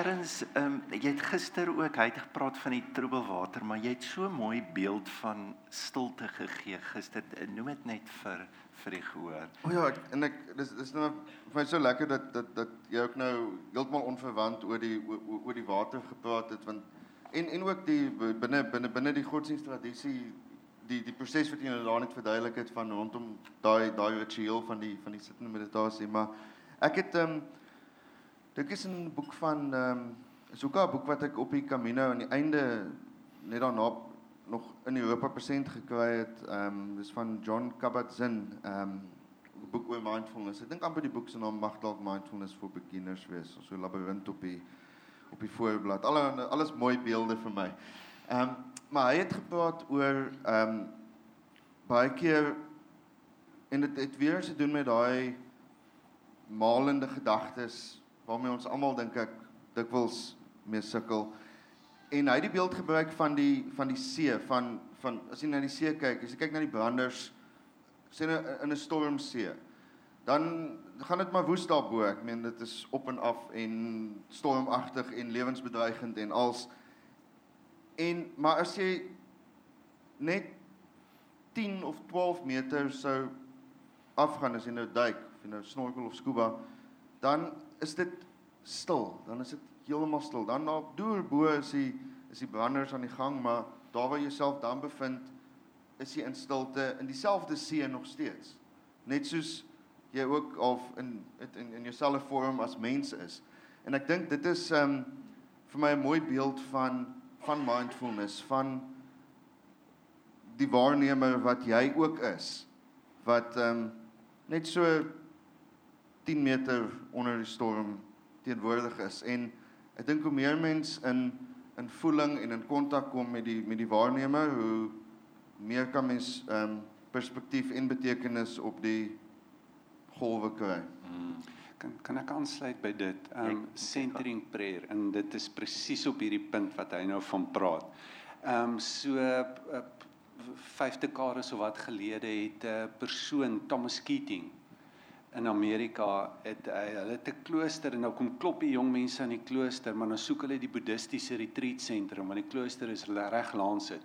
Erns, ehm um, jy het gister ook hy het gepraat van die troebelwater, maar jy het so mooi beeld van stilte gegee gister. Noem dit net vir vir die gehoor. O oh ja, ek, en ek dis dis nou vir my so lekker dat dat dat jy ook nou heeltemal onverwant oor die oor, oor die water gepraat het want en en ook die binne binne binne die godsdiensttradisie die die proses wat jy nou daar net verduidelik het van rondom daai daai ritueel van die van die sittende meditasie, maar ek het ehm um, dit is 'n boek van ehm um, is ook 'n boek wat ek op die Camino aan die einde net daarna nog in Europa persent gekry het. Ehm um, dis van John Kabat-Zinn, ehm um, boek oor mindfulness. Ek dink amper die boek se naam mag dalk mindfulness for beginners wees. So 'n labirint op die op die voorblad. Alle alles mooi beelde vir my. Ehm um, maar hy het gepraat oor ehm um, baie keer en dit het weer te doen met daai malende gedagtes waarmee ons almal dink ek dikwels mee sukkel. En hy het die beeld gebruik van die van die see van van as jy na die see kyk, as jy kyk na die branders sien nou in 'n stormsee. Dan gaan dit maar woes daarbo. Ek meen dit is op en af en stormagtig en lewensbedreigend en als En maar as jy net 10 of 12 meter sou afgaan as jy nou duik, of jy nou snorkel of scuba, dan is dit stil. Dan is dit heeltemal stil. Dan daar deur bo is die is die branders aan die gang, maar daar waar jy jouself dan bevind, is jy in stilte in dieselfde see nog steeds. Net soos jy ook of in in in jouselfe vorm as mens is. En ek dink dit is um vir my 'n mooi beeld van van mindfulness van die waarnemer wat jy ook is wat ehm um, net so 10 meter onder die storm teenwoordig is en ek dink hoe meer mens in in voeling en in kontak kom met die met die waarnemer hoe meer kan mens ehm um, perspektief en betekenis op die golwe kry. Hmm kan kan ek aansluit by dit um centering prayer en dit is presies op hierdie punt wat hy nou van praat. Um so uh, vyfde kares of wat gelede het 'n uh, persoon Thomas Keating in Amerika het hy hulle het 'n klooster en nou kom klop die jong mense aan die klooster maar nou soek hulle die boeddhistiese retreat sentrum want die klooster is reg langs dit.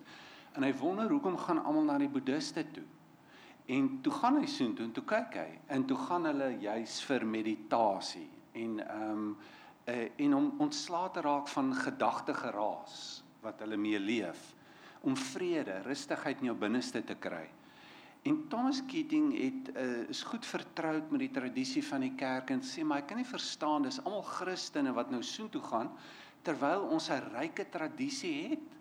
En hy wonder hoekom gaan almal na die boeddhiste toe? En toe gaan hy soontoe en toe kyk hy en toe gaan hulle juis vir meditasie en ehm um, uh, en om ontslae te raak van gedagte geraas wat hulle mee leef om vrede, rustigheid in jou binneste te kry. En Thomas Keating het uh, is goed vertroud met die tradisie van die kerk en sê maar ek kan nie verstaan dis almal Christene wat nou soontoe gaan terwyl ons 'n ryke tradisie het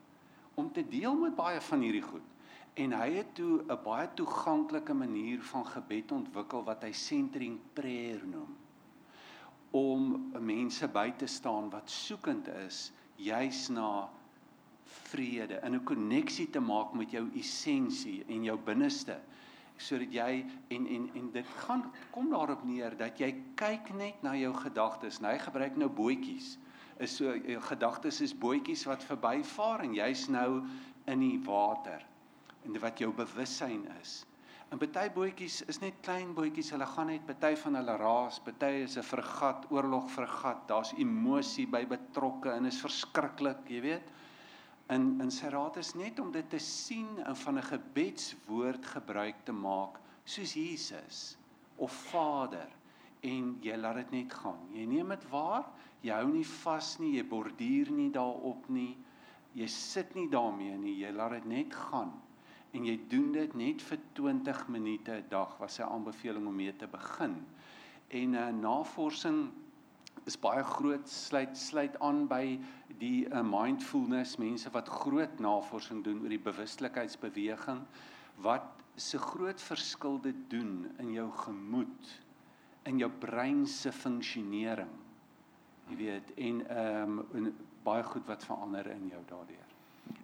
om te deel met baie van hierdie goed. En hy het toe 'n baie toeganklike manier van gebed ontwikkel wat hy centering prayer noem. Om mense by te staan wat soekend is juis na vrede, in 'n koneksie te maak met jou essensie en jou binneste sodat jy en en en dit gaan kom daarop neer dat jy kyk net na jou gedagtes. Nou hy gebruik nou bootjies. Is so gedagtes is bootjies wat verbyvaar en jy's nou in die water. En wat jou bewussyn is. En party bootjies is net klein bootjies. Hulle gaan net party van hulle raas, party is 'n vergat, oorlog vergat. Daar's emosie by betrokke en is verskriklik, jy weet. In in sy raad is net om dit te sien en van 'n gebedswoord gebruik te maak soos Jesus of Vader en jy laat dit net gaan. Jy neem dit waar, jy hou nie vas nie, jy borduur nie daarop nie. Jy sit nie daarmee nie, jy laat dit net gaan. En jy doen dit net vir 20 minute 'n dag, was sy aanbeveling om mee te begin. En uh, navorsing is baie groot sluit sluit aan by die uh, mindfulness mense wat groot navorsing doen oor die bewustlikheidsbeweging wat se groot verskil dit doen in jou gemoed in jou brein se funksionering jy weet en ehm um, baie goed wat verander in jou daardeur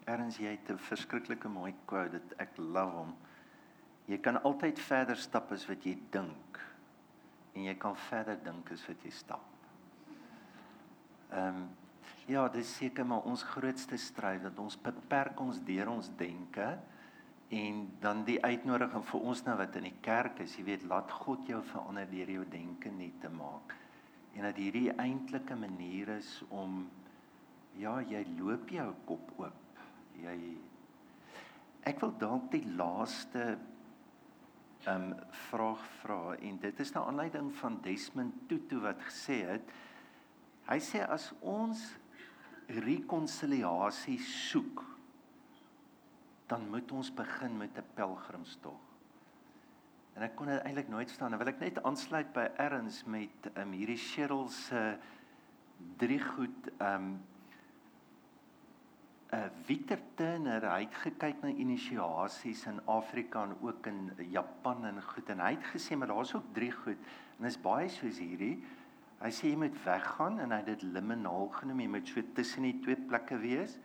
erns jy het 'n verskriklike mooi quote dit ek love hom jy kan altyd verder stap as wat jy dink en jy kan verder dink as wat jy stap Ehm um, ja, dis seker maar ons grootste stryd dat ons beperk ons deur ons denke en dan die uitnodiging vir ons nou wat in die kerk is, jy weet, laat God jou verander deur jou denke net te maak. En dat hierdie eintlike manier is om ja, jy loop jou kop oop. Jy Ek wil dalk die laaste ehm um, vraag vra en dit is na aanleiding van Desmond Tutu wat gesê het Hy sê as ons rekonsiliasie soek, dan moet ons begin met 'n pelgrimstog. En ek kon eintlik nooit staan. Nou wil ek net aansluit by Erns met um, hierdie Cheryl se drie goed um 'n uh, Victor Turner hy het gekyk na inisiasies in Afrika en ook in Japan en goed en hy het gesê maar daar's ook drie goed en is baie soos hierdie Hy sê jy moet weggaan en hy het dit liminaal genoem, jy moet so tussen die twee plekke wees.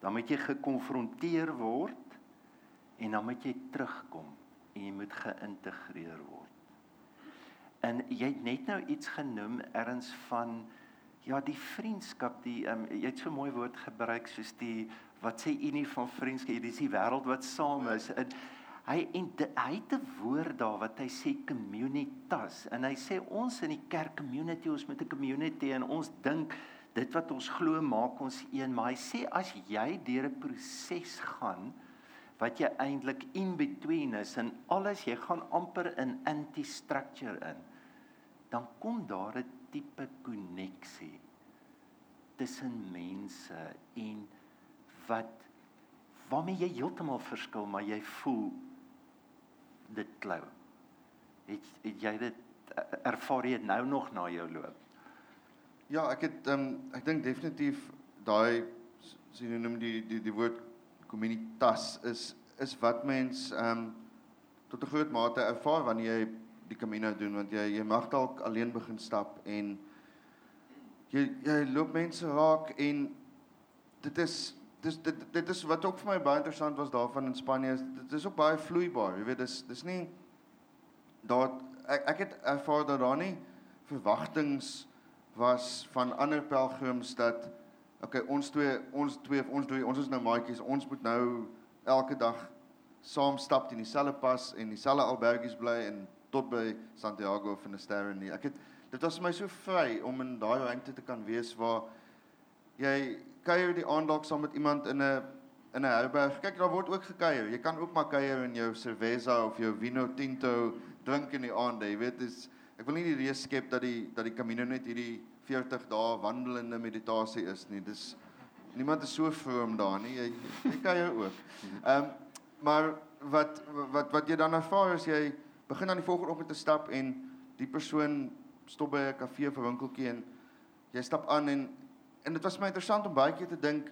Dan moet jy gekonfronteer word en dan moet jy terugkom en jy moet geïntegreer word. En jy het net nou iets genoem erns van ja, die vriendskap, die um, jy het so mooi woord gebruik soos die wat sê unie van vriendskap, dis die wêreld wat saam is. En Hy en de, hy het 'n woord daar wat hy sê communitas en hy sê ons in die kerk community ons met 'n community en ons dink dit wat ons glo maak ons een maar hy sê as jy deur 'n proses gaan wat jy eintlik in between is en alles jy gaan amper in anti-structure in dan kom daar 'n tipe koneksie tussen mense en wat waarmee jy heeltemal verskil maar jy voel dit klou. Het, het jy dit ervaar jy nou nog na jou loop? Ja, ek het ehm um, ek dink definitief daai sinoniem die die die woord communitas is is wat mens ehm um, tot 'n groot mate ervaar wanneer jy die Camino doen want jy jy mag dalk alleen begin stap en jy jy loop mense raak en dit is dis dit dit is wat ook vir my baie interessant was daarvan in Spanje is dit is ook baie vloeibaar jy weet dis dis nie daar ek ek het ervaar dat daar nie verwagtinge was van ander pelgrims dat okay ons twee ons twee ons twee ons is nou maatjies ons moet nou elke dag saam stap in dieselfde pas en dieselfde albergies bly en tot by Santiago of Finisterre nie ek het dit was vir my so vry om in daai ruimte te kan wees waar jy kuier die aand dalk saam met iemand in 'n in 'n herberg. Kyk, daar word ook gekuier. Jy kan ook maar kuier in jou cerveza of jou vino tinto drink in die aande. Jy weet, dis ek wil nie die idee skep dat die dat die Camino net hierdie 40 dae wandelende meditasie is nie. Dis niemand is so vroom daar nie. Jy jy kuier ook. Ehm um, maar wat wat wat jy dan ervaar is jy begin aan die volgende oggend te stap en die persoon stop by 'n kafee of 'n winkeltjie en jy stap aan en en dit was my interessant om baie keer te dink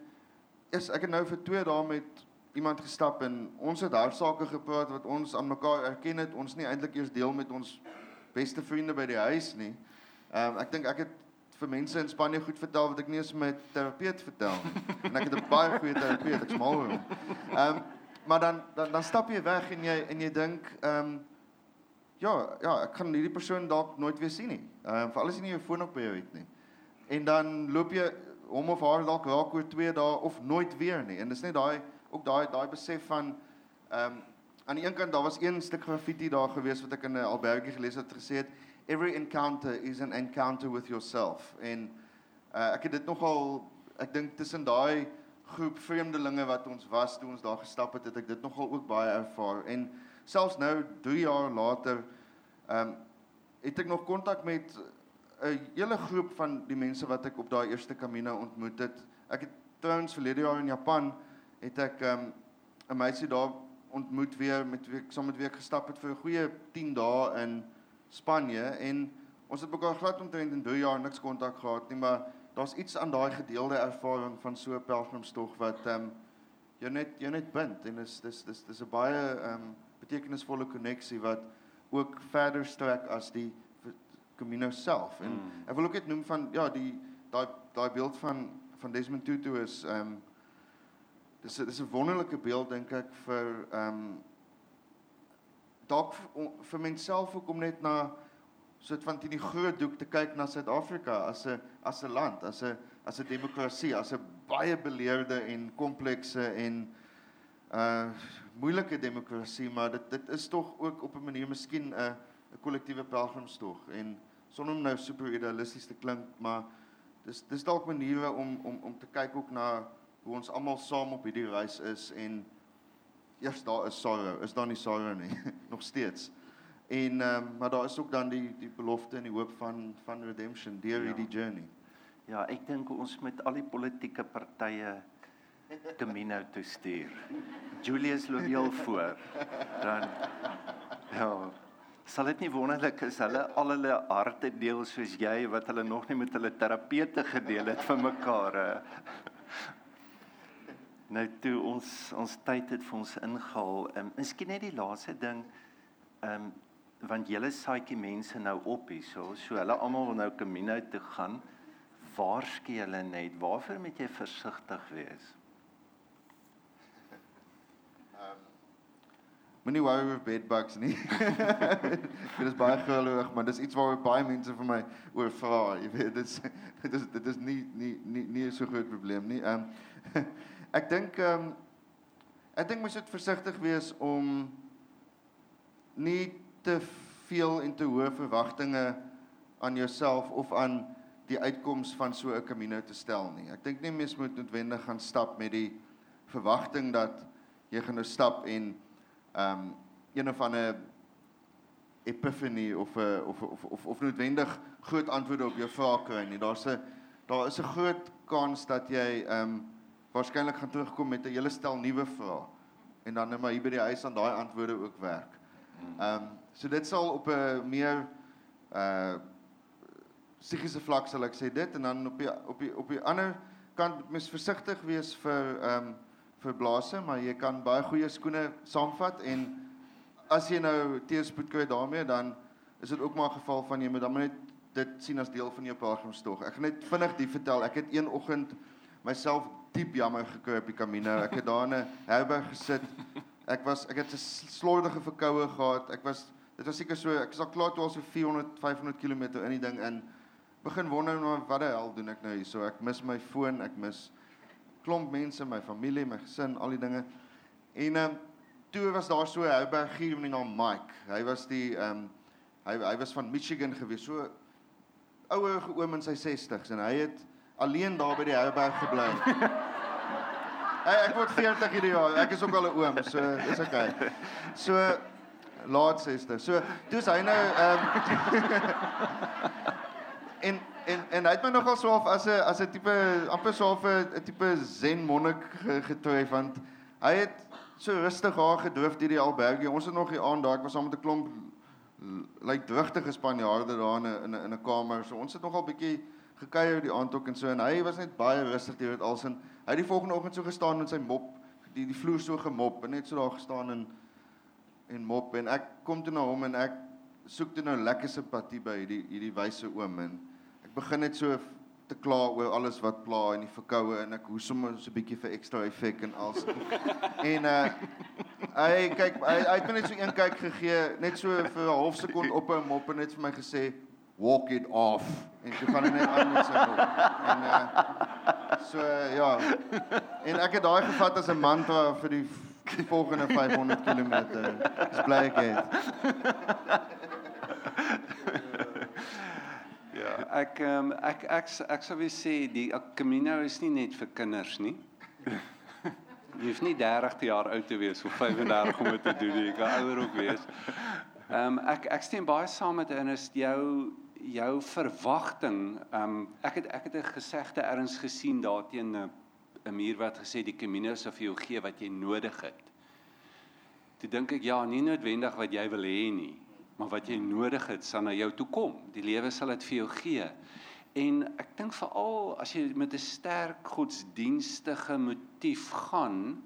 is ek het nou vir 2 dae met iemand gestap en ons het hartsake gepraat wat ons aan mekaar erken het ons nie eintlik eers deel met ons beste vriende by die huis nie. Ehm um, ek dink ek het vir mense in Spanje goed vertel wat ek nie eens met terapeut vertel. En ek het 'n baie goeie terapeut, ek smaal hom. Ehm um, maar dan, dan dan stap jy weg en jy en jy dink ehm um, ja, ja, ek kan hierdie persoon dalk nooit weer sien nie. Ehm uh, veral as jy nie jou foon op by jou het nie. En dan loop jy hom of haar dalk raak oor 2 dae of nooit weer nie. En dis net daai ook daai daai besef van ehm um, aan die een kant daar was een stuk graffiti daar gewees wat ek in 'n albergie gelees het gesê het every encounter is an encounter with yourself. En uh, ek het dit nogal ek dink tussen daai groep vreemdelinge wat ons was toe ons daar gestap het, het ek dit nogal ook baie ervaar. En selfs nou 3 jaar later ehm um, het ek nog kontak met 'n hele groep van die mense wat ek op daai eerste Camino ontmoet het. Ek het trouens verlede jaar in Japan het ek um, 'n meisie daar ontmoet weer met wie ek saam met wie ek gestap het vir 'n goeie 10 dae in Spanje en ons het mekaar glad omtrent in 3 jaar niks kontak gehad nie, maar daar's iets aan daai gedeelde ervaring van so 'n pelgrimstog wat ehm um, jou net jou net bind en dis dis dis dis 'n baie ehm um, betekenisvolle koneksie wat ook verder strek as die Camino self. En mm. ek wil ook net noem van ja, die daai daai beeld van van Desmond Tutu is ehm um, dis dis 'n wonderlike beeld dink ek vir ehm um, dalk vir myself ook om net na soort van teen die groot doek te kyk na Suid-Afrika as 'n as 'n land, as 'n as 'n demokrasie, as 'n baie beleerde en komplekse en uh moeilike demokrasie, maar dit dit is tog ook op 'n manier miskien 'n 'n kollektiewe pelgrimstog en sonder om nou super idealisties te klink, maar dis dis dalk maniere om om om te kyk ook na hoe ons almal saam op hierdie reis is en eers daar is sorrow, is daar nie sorrow nie, nog steeds. En ehm um, maar daar is ook dan die die belofte en die hoop van van redemption deur hierdie ja. journey. Ja, ek dink ons met al die politieke partye Camino toe stuur. Julius loop heel voor. Dan ja, sal dit nie wonderlik is hulle al hulle harte deel soos jy wat hulle nog nie met hulle terapeute gedeel het vir mekaar. Nou toe ons ons tyd het vir ons ingehaal. Ehm um, miskien net die laaste ding ehm um, want julle saaitjie mense nou op hierso, so hulle almal wil nou Camino toe gaan. Waarskei hulle net, waarvoor moet jy versigtig wees? Moenie worry oor bedbugs nie. dit is baie geweldig, maar dis iets waar baie mense vir my oor vra. Jy weet, dit is dit is dit is nie nie nie nie so groot probleem nie. Ehm um, ek dink ehm um, ek dink mens moet versigtig wees om nie te veel en te hoë verwagtinge aan jouself of aan die uitkoms van so 'n Camino te stel nie. Ek dink nie mens moet noodwendig gaan stap met die verwagting dat jy gaan nou stap en um, een of ander epiphany of 'n of of of of noodwendig groot antwoorde op jou vrae kry nie. Daar's 'n daar is 'n groot kans dat jy ehm um, waarskynlik gaan terugkom met 'n hele stel nuwe vrae en dan net maar hier by die huis aan daai antwoorde ook werk. Ehm um, so dit sal op 'n meer uh psigiese vlak sal ek sê dit en dan op die op die op die ander kant mens versigtig wees vir ehm um, vir blaase, maar jy kan baie goeie skoene saamvat en as jy nou teespoed kry daarmee, dan is dit ook maar 'n geval van jy moet dan net dit sien as deel van jou pelgrimstog. Ek gaan net vinnig die vertel. Ek het een oggend myself diep jammer gekry op die Camino. Ek het daar in 'n herberg gesit. Ek was ek het 'n slordige verkoue gehad. Ek was dit was seker so ek is al klaar toe al so 400 500 km in die ding in. Begin wonder nou wat die hel doen ek nou hier? So ek mis my foon, ek mis klomp mense, my familie, my gesin, al die dinge. En ehm um, toe was daar so 'n herbergier met die naam Mike. Hy was die ehm um, hy hy was van Michigan gewees, so ouer oom in sy 60s en hy het alleen daar by die herberg gebly. hey, ek word 40 hierdie jaar. Ek is ook al 'n oom, so dis okay. So laat 60. So toe's hy nou ehm um, en en en hy het my nogal so as 'n as 'n tipe amper so 'n tipe zen monnik getref want hy het so rustig haar gedoof deur die albergie. Ons het nog die aand daar, ek was saam met 'n klomp lyk drigtige Spanjaarde daar in 'n in 'n kamer. So ons het nogal bietjie gekuier die aand ook en so en hy was net baie rustig deur dit alsin. Hy het die volgende oggend so gestaan met sy mop, die die vloer so gemop en net so daar gestaan en en mop en ek kom toe na hom en ek soek toe nou lekker simpatie by hierdie hierdie wyse oom en begin net so te kla oor alles wat pla en die verkoue en ek hoes sommer so 'n bietjie vir ekstra effek en als. en uh hy kyk hy, hy het my net so een kyk gegee, net so vir 'n half sekond op hom op en net vir my gesê walk it off en toe gaan hy net aan met sy mop. En uh so uh, ja. En ek het daai gevat as 'n mantra vir die, die volgende 500 km. Dis bly ek het. Ja, ek ehm ek ek ek, sou weer sê die Camino is nie net vir kinders nie. Jy hoef nie 30 jaar oud te wees of 35 om dit te doen nie. Jy kan ouer ook wees. Ehm um, ek ek stem baie saam met Ernest jou jou verwagting. Ehm um, ek het ek het 'n gesegde erns gesien daarteen 'n 'n muur wat gesê die Camino sal vir jou gee wat jy nodig het. Toe dink ek ja, nie noodwendig wat jy wil hê nie maar wat jy nodig het sal na jou toe kom. Die lewe sal dit vir jou gee. En ek dink veral as jy met 'n sterk godsdienstige motief gaan,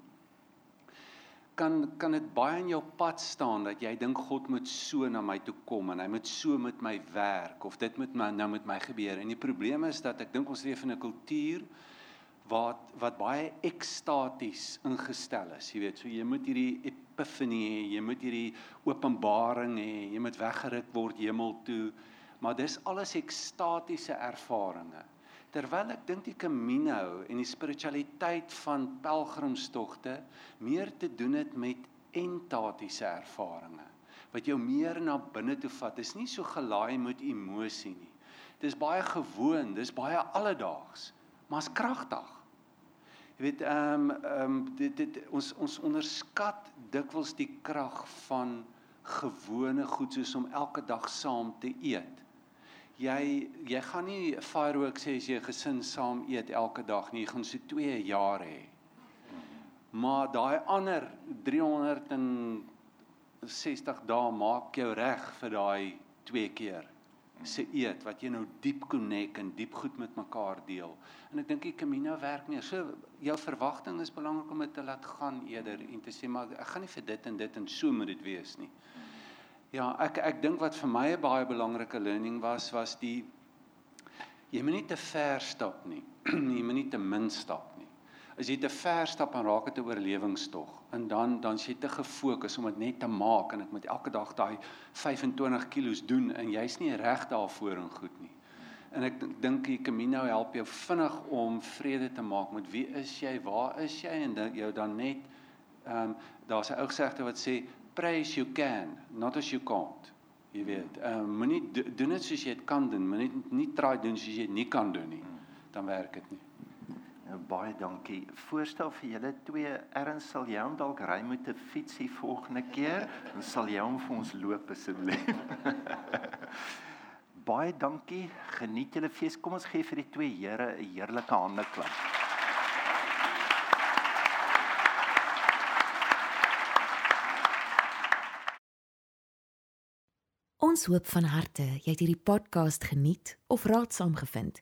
kan kan dit baie in jou pad staan dat jy dink God moet so na my toe kom en hy moet so met my werk of dit moet my, nou met my gebeur. En die probleem is dat ek dink ons leef in 'n kultuur wat wat baie ekstaties ingestel is. Jy weet, so jy moet hierdie epifanie hê, jy moet hierdie openbaring hê, jy moet weggeruk word hemel toe. Maar dis alles ekstatiese ervarings. Terwyl ek dink die Camino en die spiritualiteit van pelgrimstogte meer te doen het met entatiese ervarings wat jou meer na binne toe vat. Dis nie so gelaai met emosie nie. Dis baie gewoon, dis baie alledaags, maar is kragtig. Jy weet, ehm um, ehm um, dit dit ons ons onderskat dikwels die krag van gewone goed soos om elke dag saam te eet jy jy gaan nie fireworks hê as jy gesin saam eet elke dag nie. Jy gaan so 2 jaar hê. Maar daai ander 360 dae maak jou reg vir daai twee keer se eet wat jy nou diep connect en diep goed met mekaar deel. En ek dink die Camino werk nie. So jou verwagting is belangrik om dit te laat gaan eerder en te sê maar ek gaan nie vir dit en dit en so moet dit wees nie. Ja, ek ek dink wat vir my 'n baie belangrike learning was was die jy moet nie te ver stap nie. jy moet nie te min stap nie. As jy te ver stap dan raak dit 'n oorlewingstog en dan dan jy te gefokus om dit net te maak en ek moet elke dag daai 25 kg doen en jy's nie reg daarvoor en goed nie. En ek dink die Camino help jou vinnig om vrede te maak met wie is jy, waar is jy en dan jou dan net ehm um, daar's 'n ou gesegde wat sê pray as you can, not as you can't. Jy weet, ehm uh, moenie doen dit soos jy dit kan doen, moenie nie try doen soos jy dit nie kan doen nie. Dan werk dit nie. Nou baie dankie. Voorstel vir julle twee, Erns sal hom dalk ry met 'n fietsie volgende keer, dan sal hom vir ons loop asseblief. baie dankie. Geniet julle fees. Kom ons gee vir die twee here 'n heerlike hande klap. Ons hoop van harte jy het hierdie podcast geniet of raadsaam gevind.